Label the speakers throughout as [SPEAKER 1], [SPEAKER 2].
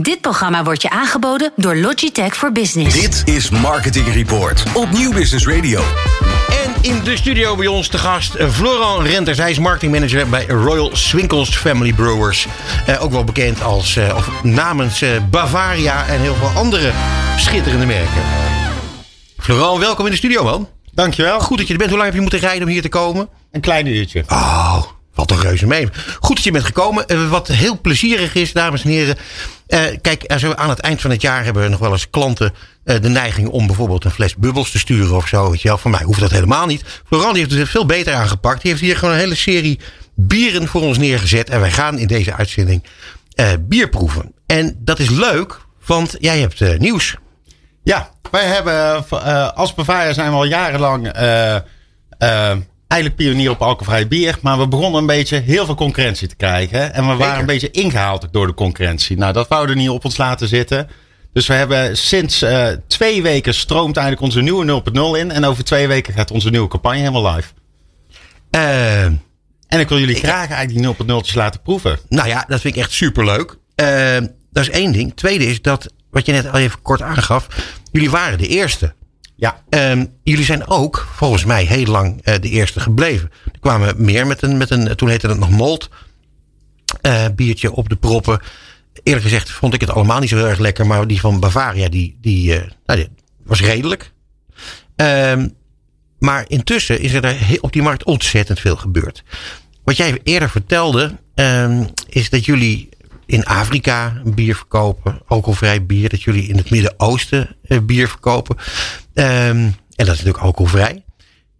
[SPEAKER 1] Dit programma wordt je aangeboden door Logitech for Business.
[SPEAKER 2] Dit is Marketing Report op Nieuw Business Radio.
[SPEAKER 3] En in de studio bij ons te gast eh, Florent Renters. Hij is marketingmanager bij Royal Swinkels Family Brewers. Eh, ook wel bekend als eh, of namens eh, Bavaria en heel veel andere schitterende merken. Florent, welkom in de studio, man.
[SPEAKER 4] Dankjewel.
[SPEAKER 3] Goed dat je er bent. Hoe lang heb je moeten rijden om hier te komen?
[SPEAKER 4] Een klein uurtje.
[SPEAKER 3] Oh, wat een reuze mee. Goed dat je bent gekomen. Eh, wat heel plezierig is, dames en heren. Eh, kijk, we aan het eind van het jaar hebben we nog wel eens klanten eh, de neiging om bijvoorbeeld een fles bubbels te sturen of zo. Weet je wel. Voor mij hoeft dat helemaal niet. Florent heeft het veel beter aangepakt. Die heeft hier gewoon een hele serie bieren voor ons neergezet. En wij gaan in deze uitzending eh, bier proeven. En dat is leuk, want jij hebt eh, nieuws.
[SPEAKER 4] Ja, wij hebben eh, als Bavaria zijn we al jarenlang eh, eh, eigenlijk pionier op alcoholvrij bier. Maar we begonnen een beetje heel veel concurrentie te krijgen. En we waren een beetje ingehaald door de concurrentie. Nou, dat wouden we niet op ons laten zitten. Dus we hebben sinds eh, twee weken stroomt eigenlijk onze nieuwe 0.0 in. En over twee weken gaat onze nieuwe campagne helemaal live.
[SPEAKER 3] Eh,
[SPEAKER 4] En ik wil jullie graag eigenlijk die 0.0'tjes laten proeven.
[SPEAKER 3] Nou ja, dat vind ik echt superleuk. Eh dat is één ding. Tweede is dat, wat je net al even kort aangaf. Jullie waren de eerste.
[SPEAKER 4] Ja,
[SPEAKER 3] Ehm, jullie zijn ook, volgens mij, heel lang eh, de eerste gebleven. Er kwamen meer met een, met een toen heette het nog Molt, eh, biertje op de proppen. Eerlijk gezegd vond ik het allemaal niet zo heel erg lekker. Maar die van Bavaria, die, die, eh, nou, was redelijk. Ehm, maar intussen is er op die markt ontzettend veel gebeurd. Wat jij eerder vertelde, ehm, is dat jullie in Afrika bier verkopen, alcoholvrij bier. Dat jullie in het Midden-Oosten eh, bier verkopen. Ehm, en dat is natuurlijk alcoholvrij.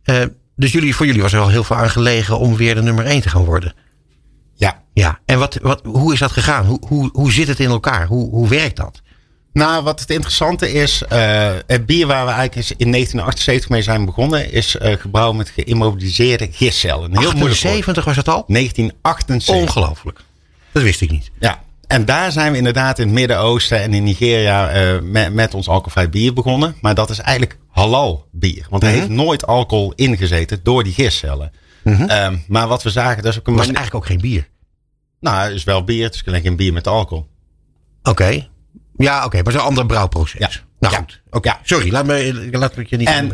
[SPEAKER 3] Eh, dus jullie, voor jullie was er wel heel veel aan gelegen om weer de nummer 1 te gaan worden.
[SPEAKER 4] ja.
[SPEAKER 3] Ja, en wat, wat, hoe is dat gegaan? Hoe, hoe, hoe zit het in elkaar? Hoe, hoe werkt dat?
[SPEAKER 4] Nou, wat het interessante is, eh, het bier waar we eigenlijk in 1978 mee zijn begonnen, is eh gebrouwen met geïmmobiliseerde gistcellen. Heel moeilijk woord.
[SPEAKER 3] 78 was dat al?
[SPEAKER 4] 1978.
[SPEAKER 3] Ongelooflijk. Dat wist ik niet.
[SPEAKER 4] Ja. En daar zijn we inderdaad in het Midden-Oosten en in Nigeria eh, met, met ons alcoholvrij bier begonnen. Maar dat is eigenlijk halal bier. Want er
[SPEAKER 3] Mhm.
[SPEAKER 4] heeft nooit alcohol ingezeten door die gistcellen. Ehm, maar wat we zagen, dat is ook een
[SPEAKER 3] Het was
[SPEAKER 4] mani-
[SPEAKER 3] eigenlijk ook geen bier.
[SPEAKER 4] Nou, het is wel bier. Het is alleen geen bier met alcohol.
[SPEAKER 3] Oké. Ja, oké. maar het is een ander brouwproces.
[SPEAKER 4] Ja.
[SPEAKER 3] Nou
[SPEAKER 4] Ja.
[SPEAKER 3] goed. Oké. Sorry, laat me, laat me je niet
[SPEAKER 4] En,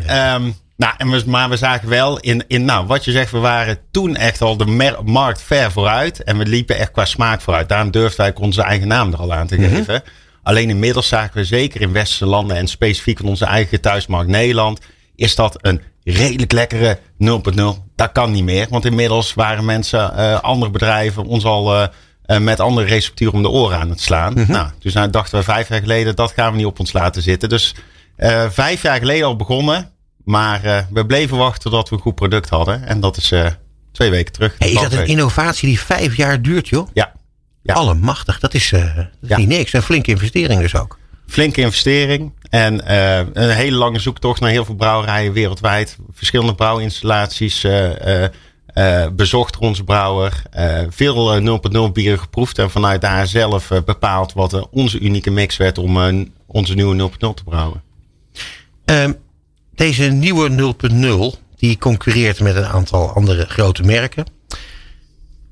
[SPEAKER 4] nou, en we, maar we zagen wel in, in, nou, wat je zegt, we waren toen echt al de mer- markt ver vooruit. En we liepen echt qua smaak vooruit. Daarom durfden wij onze eigen naam er al aan te geven. Alleen inmiddels zagen we zeker in westerse landen en specifiek in onze eigen thuismarkt Nederland, is dat een redelijk lekkere 0.0. Dat kan niet meer, want inmiddels waren mensen, eh, andere bedrijven, ons al eh, eh, met andere recepturen om de oren aan het slaan. Nou, dus nou dachten we vijf jaar geleden, dat gaan we niet op ons laten zitten. Dus vijf jaar geleden al begonnen. Maar eh, we bleven wachten tot we een goed product hadden. En dat is eh, twee weken terug.
[SPEAKER 3] Hey, is dat een innovatie die vijf jaar duurt, joh?
[SPEAKER 4] Ja, Ja.
[SPEAKER 3] Allemachtig. Dat is, dat is
[SPEAKER 4] Ja.
[SPEAKER 3] niet niks. Een flinke investering dus ook.
[SPEAKER 4] flinke investering. En een hele lange zoektocht naar heel veel brouwerijen wereldwijd. Verschillende brouwinstallaties bezocht onze brouwer. Veel eh, 0.0 bieren geproefd. En vanuit daar zelf bepaald wat onze unieke mix werd om onze nieuwe 0.0 te brouwen.
[SPEAKER 3] Ehm, deze nieuwe 0.0, die concurreert met een aantal andere grote merken.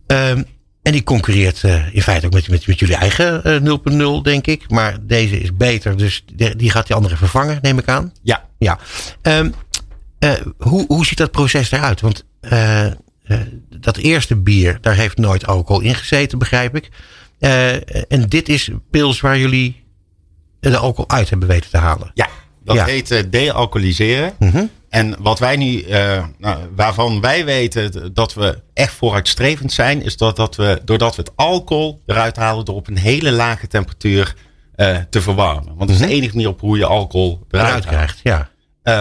[SPEAKER 3] Ehm, en die concurreert eh, in feite ook met, met, met jullie eigen eh, 0.0, denk ik. Maar deze is beter, dus die, die gaat die andere vervangen, neem ik aan.
[SPEAKER 4] Ja,
[SPEAKER 3] Ja. Ehm, eh, hoe, hoe ziet dat proces eruit? Want eh, eh, dat eerste bier, daar heeft nooit alcohol in gezeten, begrijp ik. Eh, en dit is pils waar jullie de alcohol uit hebben weten te halen.
[SPEAKER 4] ja. Dat
[SPEAKER 3] Ja.
[SPEAKER 4] heet eh, de-alcoholiseren.
[SPEAKER 3] Mhm.
[SPEAKER 4] En wat wij nu, eh, nou, waarvan wij weten dat we echt vooruitstrevend zijn, is dat, dat we, doordat we het alcohol eruit halen door op een hele lage temperatuur eh, te verwarmen. Want dat is de enige manier op hoe je alcohol eruit,
[SPEAKER 3] krijgt, ja.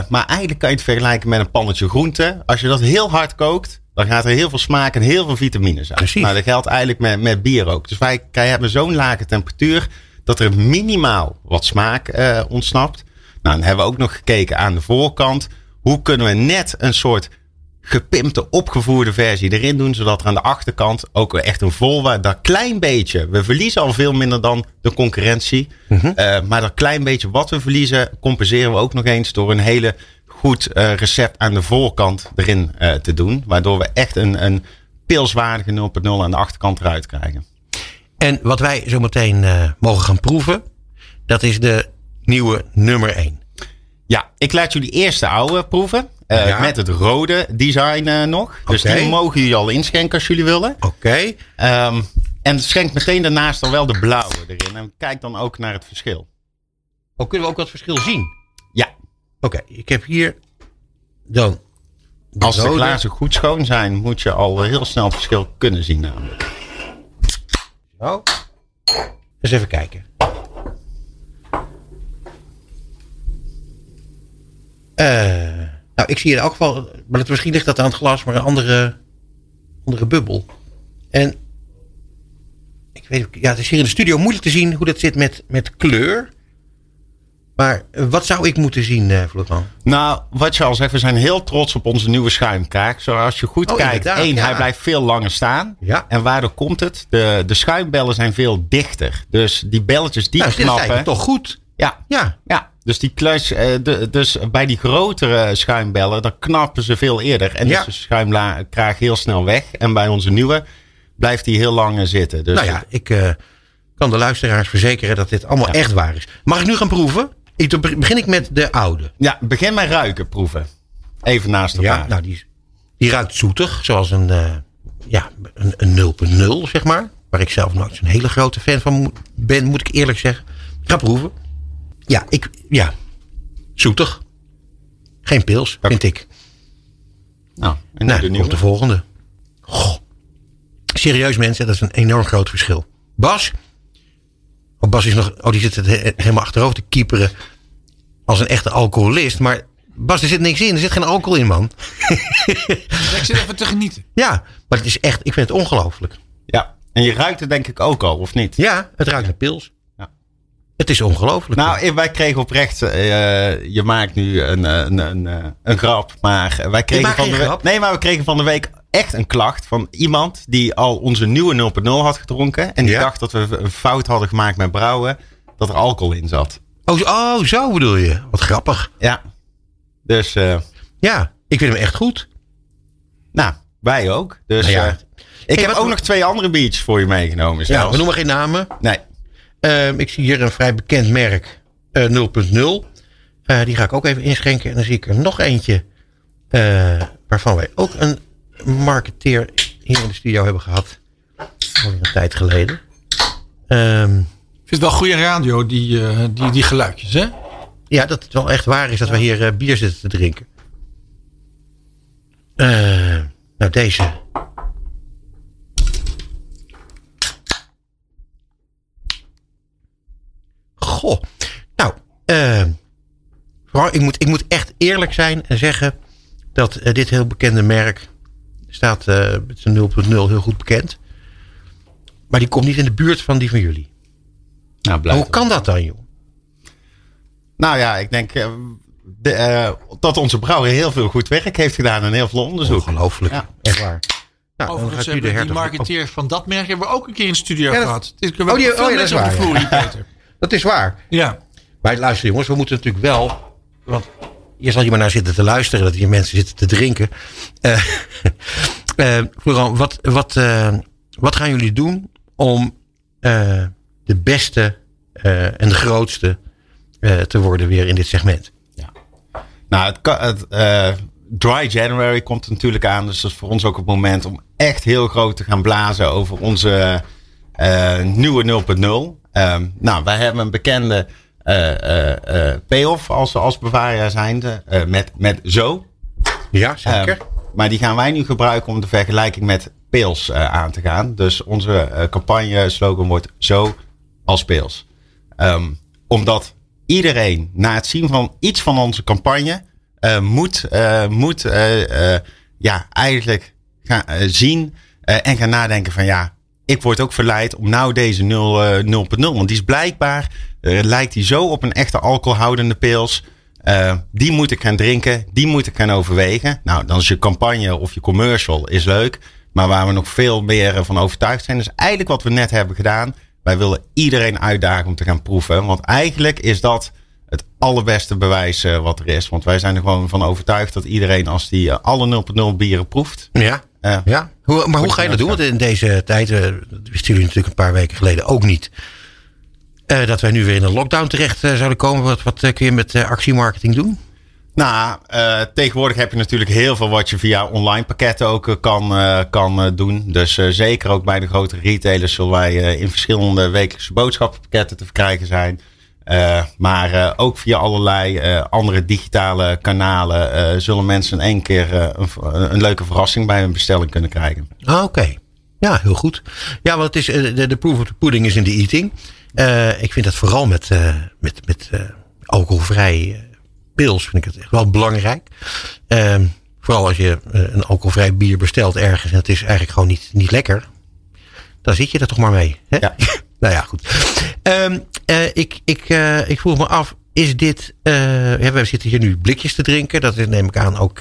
[SPEAKER 4] Maar eigenlijk kan je het vergelijken met een pannetje groente. Als je dat heel hard kookt, dan gaat er heel veel smaak en heel veel vitamines uit.
[SPEAKER 3] Precies.
[SPEAKER 4] Nou, dat geldt eigenlijk met, met bier ook. Dus wij, hebben zo'n lage temperatuur dat er minimaal wat smaak ontsnapt. Nou, dan hebben we ook nog gekeken aan de voorkant. Hoe kunnen we net een soort gepimpte, opgevoerde versie erin doen. Zodat er aan de achterkant ook echt een vol, dat klein beetje. We verliezen al veel minder dan de concurrentie. Eh, maar dat klein beetje wat we verliezen, compenseren we ook nog eens door een hele goed eh, recept aan de voorkant erin eh, te doen. Waardoor we echt een, een pilswaardige 0.0 aan de achterkant eruit krijgen.
[SPEAKER 3] En wat wij zo meteen eh, mogen gaan proeven, dat is de nieuwe nummer 1.
[SPEAKER 4] Ja, ik laat jullie eerst de oude proeven. eh,
[SPEAKER 3] Ja.
[SPEAKER 4] Met het rode design eh, nog. Dus die mogen jullie al inschenken als jullie willen.
[SPEAKER 3] Oké.
[SPEAKER 4] Ehm, en schenk meteen daarnaast dan wel de blauwe erin. En kijk dan ook naar het verschil.
[SPEAKER 3] Oh, kunnen we ook wat verschil zien?
[SPEAKER 4] Ja,
[SPEAKER 3] Oké, ik heb hier dan. de
[SPEAKER 4] als de glazen goed schoon zijn, moet je al heel snel het verschil kunnen zien namelijk.
[SPEAKER 3] Zo. Eens even kijken. Nou, ik zie in elk geval, maar het, misschien ligt dat aan het glas, maar een andere, andere bubbel. En ik weet, ook- ja, het is hier in de studio moeilijk te zien hoe dat zit met, met kleur. Maar eh, wat zou ik moeten zien, eh Florent?
[SPEAKER 4] Nou, wat je al zegt, we zijn heel trots op onze nieuwe schuimkraag. Zoals je goed
[SPEAKER 3] Oh,
[SPEAKER 4] kijkt, één,
[SPEAKER 3] ja.
[SPEAKER 4] hij blijft veel langer staan.
[SPEAKER 3] Ja.
[SPEAKER 4] En waardoor komt het? De, de schuimbellen zijn veel dichter. Dus die belletjes die
[SPEAKER 3] nou, is
[SPEAKER 4] knappen.
[SPEAKER 3] eigenlijk toch goed.
[SPEAKER 4] Ja,
[SPEAKER 3] Ja,
[SPEAKER 4] ja. Dus, die kluis, eh, de, dus bij die grotere schuimbellen, dan knappen ze veel eerder. En
[SPEAKER 3] Ja.
[SPEAKER 4] is de schuimkraag heel snel weg. En bij onze nieuwe blijft die heel lang zitten. Dus
[SPEAKER 3] nou ja, ik eh, kan de luisteraars verzekeren dat dit allemaal echt waar is. Mag ik nu gaan proeven? Ik, begin ik met de oude.
[SPEAKER 4] ja, begin met ruiken proeven. Even naast elkaar.
[SPEAKER 3] Ja, nou die, die ruikt zoetig, zoals een, eh, ja, een, een 0.0 zeg maar. Waar ik zelf nooit zo'n hele grote fan van ben, moet ik eerlijk zeggen. Ik ga proeven. Ja, ik, ja, zoetig. Geen pils, vind ik.
[SPEAKER 4] nou, en
[SPEAKER 3] Nou,
[SPEAKER 4] de nieuwe.
[SPEAKER 3] de volgende. Goh. Serieus mensen, dat is een enorm groot verschil. Bas. Oh, Bas is nog, oh, die zit het he- helemaal achterover te kieperen. Als een echte alcoholist. Maar Bas, er zit niks in. Er zit geen alcohol in, man.
[SPEAKER 5] Ik zit even te genieten.
[SPEAKER 3] Ja, maar het is echt, ik vind het ongelooflijk.
[SPEAKER 4] Ja, en je ruikt het denk ik ook al, of niet?
[SPEAKER 3] Ja, het ruikt naar pils.
[SPEAKER 4] Ja.
[SPEAKER 3] Het is ongelooflijk.
[SPEAKER 4] Nou, wij kregen oprecht. eh, je maakt nu een, eh, een, een, eh, een grap. Maar wij kregen van de week. Nee, maar we kregen van de week echt een klacht van iemand die al onze nieuwe 0.0 had gedronken. En die
[SPEAKER 3] Ja.
[SPEAKER 4] dacht dat we een fout hadden gemaakt met brouwen. Dat er alcohol in zat.
[SPEAKER 3] oh, zo- oh, zo bedoel je. Wat grappig.
[SPEAKER 4] Ja. Dus,
[SPEAKER 3] Ja, ik vind hem echt goed.
[SPEAKER 4] nou, wij ook. Dus
[SPEAKER 3] Nou ja.
[SPEAKER 4] ik heb ook nog twee andere biertjes voor je meegenomen.
[SPEAKER 3] Ja,
[SPEAKER 4] zelfs.
[SPEAKER 3] we noemen geen namen.
[SPEAKER 4] Nee.
[SPEAKER 3] Ehm, ik zie hier een vrij bekend merk. eh 0.0. Eh, die ga ik ook even inschenken. En dan zie ik er nog eentje. eh, waarvan wij ook een marketeer hier in de studio hebben gehad. Alweer een tijd geleden. Ehm,
[SPEAKER 5] Ik vind het wel goede radio, die, eh, die, die geluidjes, hè?
[SPEAKER 3] ja, dat het wel echt waar is dat wij hier eh, bier zitten te drinken. Eh, nou, deze. Goh. Nou, eh, vooral, ik, moet, ik moet echt eerlijk zijn en zeggen dat eh, dit heel bekende merk staat eh, met zijn 0.0 heel goed bekend. Maar die komt niet in de buurt van die van jullie.
[SPEAKER 4] Nou, blijf
[SPEAKER 3] Hoe kan dat dan, joh?
[SPEAKER 4] Nou ja, ik denk eh, de, dat onze brouwer heel veel goed werk heeft gedaan en heel veel onderzoek.
[SPEAKER 3] Ongelooflijk.
[SPEAKER 4] Ja.
[SPEAKER 3] Echt waar. Nou,
[SPEAKER 5] Overigens
[SPEAKER 3] gaat u de
[SPEAKER 5] hebben die
[SPEAKER 3] hertog-
[SPEAKER 5] marketeer van dat merk hebben we ook een keer in de studio
[SPEAKER 3] Ja, dat-
[SPEAKER 5] gehad. Dit
[SPEAKER 3] Oh, die- oh ja, dat is
[SPEAKER 5] mensen op de
[SPEAKER 3] waar,
[SPEAKER 5] vloer, Peter.
[SPEAKER 3] Dat is waar.
[SPEAKER 5] Ja.
[SPEAKER 3] Maar luister jongens, we moeten natuurlijk wel... Want je zal hier maar naar zitten te luisteren... dat hier mensen zitten te drinken. Eh, Florent, wat, wat, eh, wat gaan jullie doen... om de beste en de grootste te worden weer in dit segment?
[SPEAKER 4] Nou, het, Dry January komt er natuurlijk aan. Dus dat is voor ons ook het moment om echt heel groot te gaan blazen over onze nieuwe 0.0. Ehm, nou, wij hebben een bekende payoff als, als bewaarjaar zijnde eh, met, met zo.
[SPEAKER 3] Ja, zeker.
[SPEAKER 4] Ehm, maar die gaan wij nu gebruiken om de vergelijking met Pils eh, aan te gaan. Dus onze eh, campagne slogan wordt zo als Pils. Ehm, omdat iedereen na het zien van iets van onze campagne eh, moet, eh, moet eh, eh, ja, eigenlijk gaan eh, zien eh, en gaan nadenken van ja, ik word ook verleid om nou deze 0, eh, 0.0. Want die is blijkbaar, eh, lijkt die zo op een echte alcoholhoudende pils. Eh, die moet ik gaan drinken, die moet ik gaan overwegen. Nou, dan is je campagne of je commercial is leuk. Maar waar we nog veel meer eh, van overtuigd zijn, is eigenlijk wat we net hebben gedaan. Wij willen iedereen uitdagen om te gaan proeven. Want eigenlijk is dat het allerbeste bewijs eh, wat er is. Want wij zijn er gewoon van overtuigd dat iedereen, als die eh, alle 0.0 bieren proeft,
[SPEAKER 3] ja,
[SPEAKER 4] eh,
[SPEAKER 3] ja. Hoe, maar hoe ga je dat doen? Want in deze tijd, uh, wisten jullie natuurlijk een paar weken geleden ook niet. Uh, dat wij nu weer in een lockdown terecht uh, zouden komen. Wat, wat kun je met actiemarketing doen?
[SPEAKER 4] Nou, uh, tegenwoordig heb je natuurlijk heel veel wat je via online pakketten ook kan, uh, kan doen. Dus zeker ook bij de grote retailers zullen wij in verschillende wekelijkse boodschappenpakketten te verkrijgen zijn. maar ook via allerlei andere digitale kanalen zullen mensen in één keer een, een, leuke verrassing bij hun bestelling kunnen krijgen.
[SPEAKER 3] Ah, Oké, ja, heel goed. Ja, want het is, de, de proof of the pudding is in de eating. Ik vind dat vooral met, met, met alcoholvrij pils vind ik het echt wel belangrijk. Ehm, vooral als je eh, een alcoholvrij bier bestelt ergens en het is eigenlijk gewoon niet, niet lekker. Dan zit je er toch maar mee. Hè?
[SPEAKER 4] Ja.
[SPEAKER 3] nou ja, goed. Um, uh, ik, ik, uh, ik vroeg me af, is dit... we zitten hier nu blikjes te drinken. Dat is, neem ik aan ook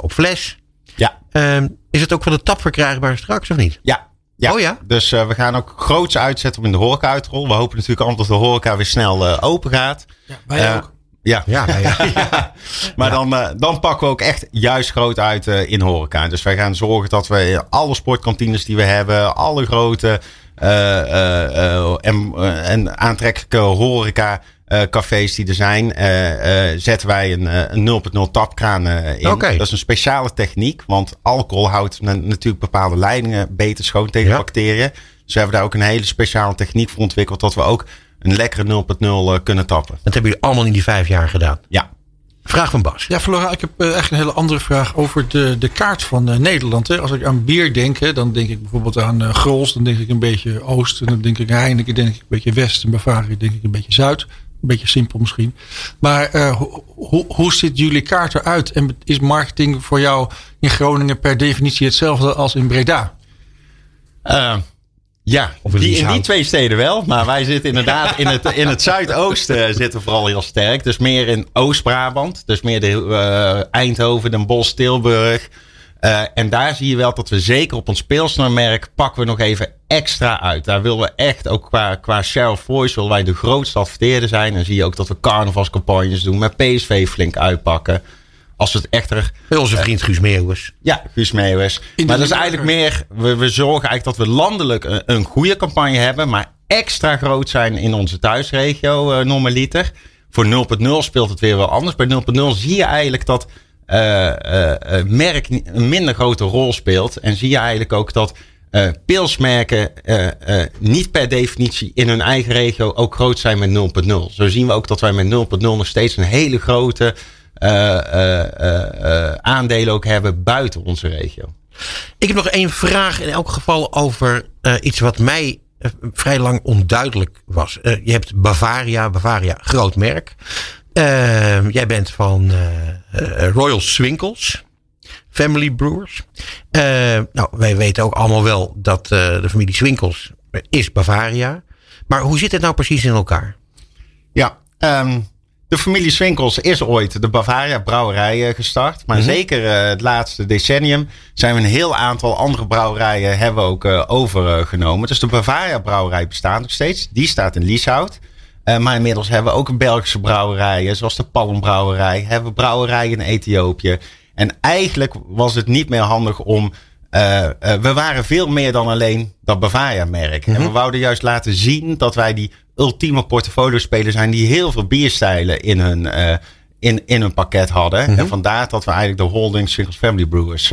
[SPEAKER 3] op fles.
[SPEAKER 4] Ja.
[SPEAKER 3] Um, is het ook van de tap verkrijgbaar straks of niet?
[SPEAKER 4] Ja, ja,
[SPEAKER 3] oh ja?
[SPEAKER 4] dus uh, we gaan ook groots uitzetten om in de horeca uit te rollen. We hopen natuurlijk allemaal dat de horeca weer snel uh, open gaat.
[SPEAKER 5] Ja, wij ook.
[SPEAKER 4] Ja, ja, ja, ja. maar Dan, uh, dan pakken we ook echt juist groot uit uh, in horeca. Dus wij gaan zorgen dat we alle sportkantines die we hebben, alle grote uh, en, en, aantrekkelijke horeca cafés die er zijn, zetten wij een, een 0.0 tapkraan in.
[SPEAKER 3] Okay.
[SPEAKER 4] Dat is een speciale techniek, want alcohol houdt natuurlijk bepaalde leidingen beter schoon tegen bacteriën. Dus we hebben daar ook een hele speciale techniek voor ontwikkeld, dat we ook een lekkere 0.0 uh, kunnen tappen.
[SPEAKER 3] Dat hebben jullie allemaal in die vijf jaar gedaan?
[SPEAKER 4] Ja.
[SPEAKER 3] Vraag van Bas.
[SPEAKER 5] Ja, Flora, ik heb echt een hele andere vraag over de, de kaart van uh, Nederland. Hè. Als ik aan bier denk, hè, dan denk ik bijvoorbeeld aan uh, Grols, dan denk ik een beetje Oost, en dan denk ik Heineken, denk ik een beetje West, en Bavaria denk ik een beetje Zuid. Een beetje simpel misschien. Maar ho ho hoe ziet jullie kaart eruit? En is marketing voor jou in Groningen per definitie hetzelfde als in Breda?
[SPEAKER 4] Ja, die, in die twee steden wel. Maar wij zitten inderdaad in het, in het zuidoosten zitten vooral heel sterk. Dus meer in Oost-Brabant. Dus meer de uh, Eindhoven, Den Bosch, Tilburg. Uh, en daar zie je wel dat we zeker op ons speelsnelmerk pakken we nog even extra uit. Daar willen we echt ook qua, qua share of voice willen wij de grootste adverteerder zijn. En zie je ook dat we carnavalscampagnes doen. Met PSV flink uitpakken. Als we het echter.
[SPEAKER 3] Met onze vriend Guus Meeuwis.
[SPEAKER 4] Ja, Guus Meeuwis. Maar dat is eigenlijk meer. We, we zorgen eigenlijk dat we landelijk een, een, goede campagne hebben. Maar extra groot zijn in onze thuisregio, uh, normaliter. Voor 0.0 speelt het weer wel anders. Bij 0.0 zie je eigenlijk dat merk een minder grote rol speelt. En zie je eigenlijk ook dat uh, pilsmerken niet per definitie in hun eigen regio ook groot zijn met 0.0. Zo zien we ook dat wij met 0.0 nog steeds een hele grote uh, uh, aandelen ook hebben buiten onze regio.
[SPEAKER 3] Ik heb nog één vraag in elk geval over iets wat mij vrij lang onduidelijk was. je hebt Bavaria, Bavaria groot merk. Jij bent van Royal Swinkels. Family Brewers. nou, wij weten ook allemaal wel dat de familie Swinkels is Bavaria. Maar hoe zit het nou precies in elkaar?
[SPEAKER 4] Ja, um, de familie Swinkels is ooit de Bavaria brouwerij gestart. Maar mm -hmm. zeker het laatste decennium zijn we een heel aantal andere brouwerijen hebben ook overgenomen. Dus de Bavaria brouwerij bestaat nog steeds. Die staat in Lieshout. Uh, maar inmiddels hebben we ook een Belgische brouwerij, zoals de Palmbrouwerij. Hebben we brouwerijen in Ethiopië. En eigenlijk was het niet meer handig om uh, uh, we waren veel meer dan alleen dat Bavaria-merk. Mm -hmm. En we wouden juist laten zien dat wij die ultieme portfolio-speler zijn die heel veel bierstijlen in hun, in, in hun pakket hadden. Mm -hmm. En vandaar dat we eigenlijk de Holding Singles Family Brewers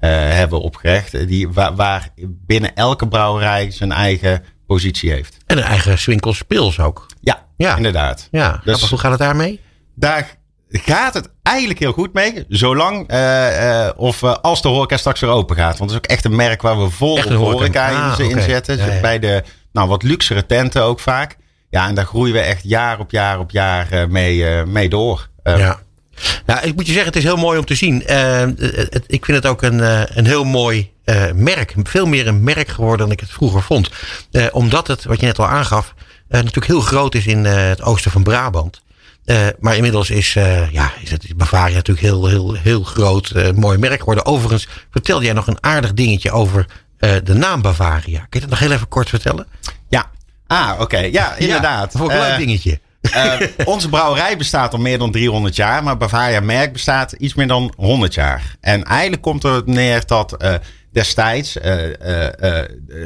[SPEAKER 4] hebben opgericht. Die, waar, waar, binnen elke brouwerij zijn eigen positie heeft.
[SPEAKER 3] En een eigen Swinkels Pils ook.
[SPEAKER 4] Ja, ja. inderdaad.
[SPEAKER 3] Ja, dus, hoe gaat het daarmee?
[SPEAKER 4] Daar gaat het eigenlijk heel goed mee. Zolang uh, uh, of uh, als de horeca straks weer open gaat. Want dat is ook echt een merk waar we vol op horeca, horeca ah, in, okay. zetten. Ja, ja. Bij de nou, wat luxere tenten ook vaak. Ja, en daar groeien we echt jaar op jaar op jaar mee, mee door.
[SPEAKER 3] ja. Nou, ik moet je zeggen, het is heel mooi om te zien. Het, ik vind het ook een, een heel mooi merk. Veel meer een merk geworden dan ik het vroeger vond. omdat het, wat je net al aangaf, natuurlijk heel groot is in het oosten van Brabant. Uh, maar inmiddels is, uh, ja, is het Bavaria natuurlijk heel, heel, heel groot, uh, mooi merk geworden. Overigens vertelde jij nog een aardig dingetje over de naam Bavaria. Kun je dat nog heel even kort vertellen?
[SPEAKER 4] Ja, ah, oké. Okay. Ja, inderdaad.
[SPEAKER 3] Ja, een leuk dingetje.
[SPEAKER 4] onze brouwerij bestaat al meer dan 300 jaar, maar Bavaria merk bestaat iets meer dan 100 jaar. En eigenlijk komt er neer dat destijds uh, uh,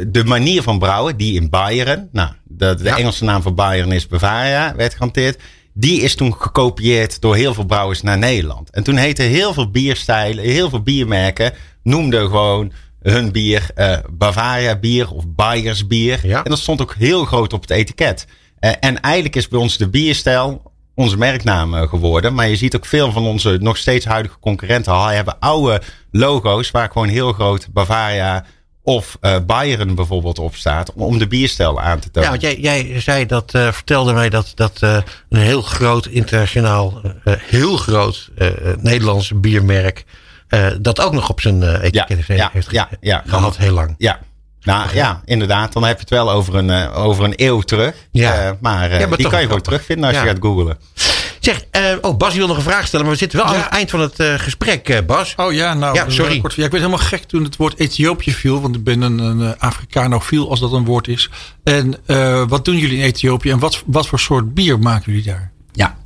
[SPEAKER 4] de manier van brouwen, die in Bayern, nou, de, de Engelse naam voor Bayern is Bavaria, werd gehanteerd. Die is toen gekopieerd door heel veel brouwers naar Nederland. En toen heette heel veel bierstijlen, heel veel biermerken, noemden gewoon hun bier Bavaria bier of Bayers bier. Ja. En dat stond ook heel groot op het etiket. en eigenlijk is bij ons de bierstijl onze merknaam eh, geworden. Maar je ziet ook veel van onze nog steeds huidige concurrenten hebben oude logo's waar gewoon heel groot Bavaria of uh, Bayern bijvoorbeeld op staat om de bierstijl aan te tonen.
[SPEAKER 3] Ja, want jij, jij zei dat, uh, vertelde mij dat, dat uh, een heel groot internationaal, heel groot Nederlands biermerk dat ook nog op zijn etiket
[SPEAKER 4] ja,
[SPEAKER 3] heeft,
[SPEAKER 4] ja, ja,
[SPEAKER 3] gehad heel lang.
[SPEAKER 4] Ja, nou ja, inderdaad. Dan heb je het wel over een, uh, over een eeuw terug. Ja. Uh, maar, uh, ja, maar die kan je gewoon terugvinden als je gaat googlen.
[SPEAKER 3] Zeg, oh, Bas wil nog een vraag stellen, maar we zitten wel aan het eind van het gesprek, Bas.
[SPEAKER 5] Oh ja, nou, ja, sorry. Kort, ja, ik werd helemaal gek toen het woord Ethiopië viel, want ik ben een, een Afrikanofiel, als dat een woord is. En wat doen jullie in Ethiopië en wat, wat voor soort bier maken jullie daar?
[SPEAKER 4] Ja,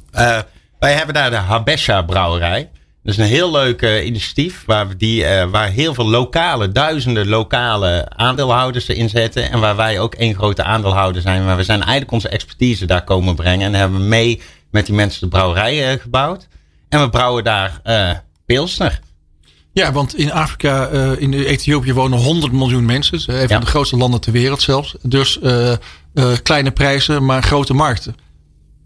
[SPEAKER 4] wij hebben daar de Habesha brouwerij. Dat is een heel leuk uh, initiatief waar, we die, uh, waar heel veel lokale, duizenden lokale aandeelhouders erin zetten. En waar wij ook één grote aandeelhouder zijn. Maar we zijn eigenlijk onze expertise daar komen brengen. En hebben we mee met die mensen de brouwerij uh, gebouwd. En we brouwen daar Pilsner.
[SPEAKER 5] Ja, want in Afrika, in Ethiopië wonen 100 miljoen mensen. Een van de grootste landen ter wereld zelfs. Dus kleine prijzen, maar grote markten.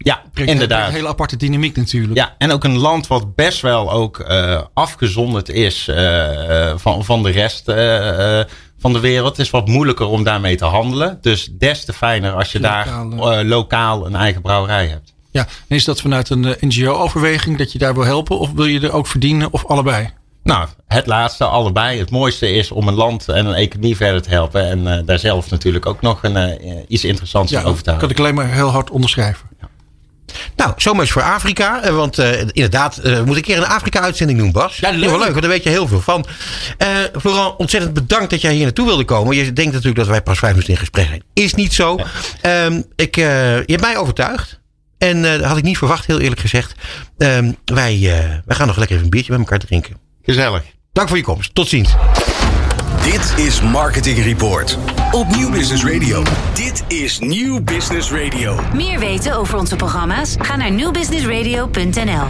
[SPEAKER 4] Ja, inderdaad.
[SPEAKER 5] Een hele aparte dynamiek natuurlijk.
[SPEAKER 4] Ja, en ook een land wat best wel ook uh, afgezonderd is uh, van, van de rest uh, van de wereld. Het is wat moeilijker om daarmee te handelen. Dus des te fijner als je daar lokaal een eigen brouwerij hebt.
[SPEAKER 5] Ja, en is dat vanuit een NGO-overweging dat je daar wil helpen? Of wil je er ook verdienen of allebei?
[SPEAKER 4] Nou, het laatste, allebei. Het mooiste is om een land en een economie verder te helpen. En daar zelf natuurlijk ook nog een, iets interessants
[SPEAKER 5] ja,
[SPEAKER 4] over te
[SPEAKER 5] houden. kan ik alleen maar heel hard onderschrijven. Ja.
[SPEAKER 3] Nou, zomaar voor Afrika. Eh, want uh, inderdaad, uh, moet ik een keer een Afrika-uitzending doen, Bas. Ja, leuk. Wel leuk, want daar weet je heel veel van. Uh, Florent, ontzettend bedankt dat jij hier naartoe wilde komen. Je denkt natuurlijk dat wij pas vijf minuten in gesprek zijn. Is niet zo. Um, ik, je hebt mij overtuigd. En dat had ik niet verwacht, heel eerlijk gezegd. Um, wij, wij gaan nog lekker even een biertje met elkaar drinken.
[SPEAKER 4] Gezellig.
[SPEAKER 3] Dank voor je komst. Tot ziens.
[SPEAKER 2] Dit is Marketing Report op Nieuw Business Radio. Dit is Nieuw Business Radio.
[SPEAKER 1] Meer weten over onze programma's? Ga naar nieuwbusinessradio.nl.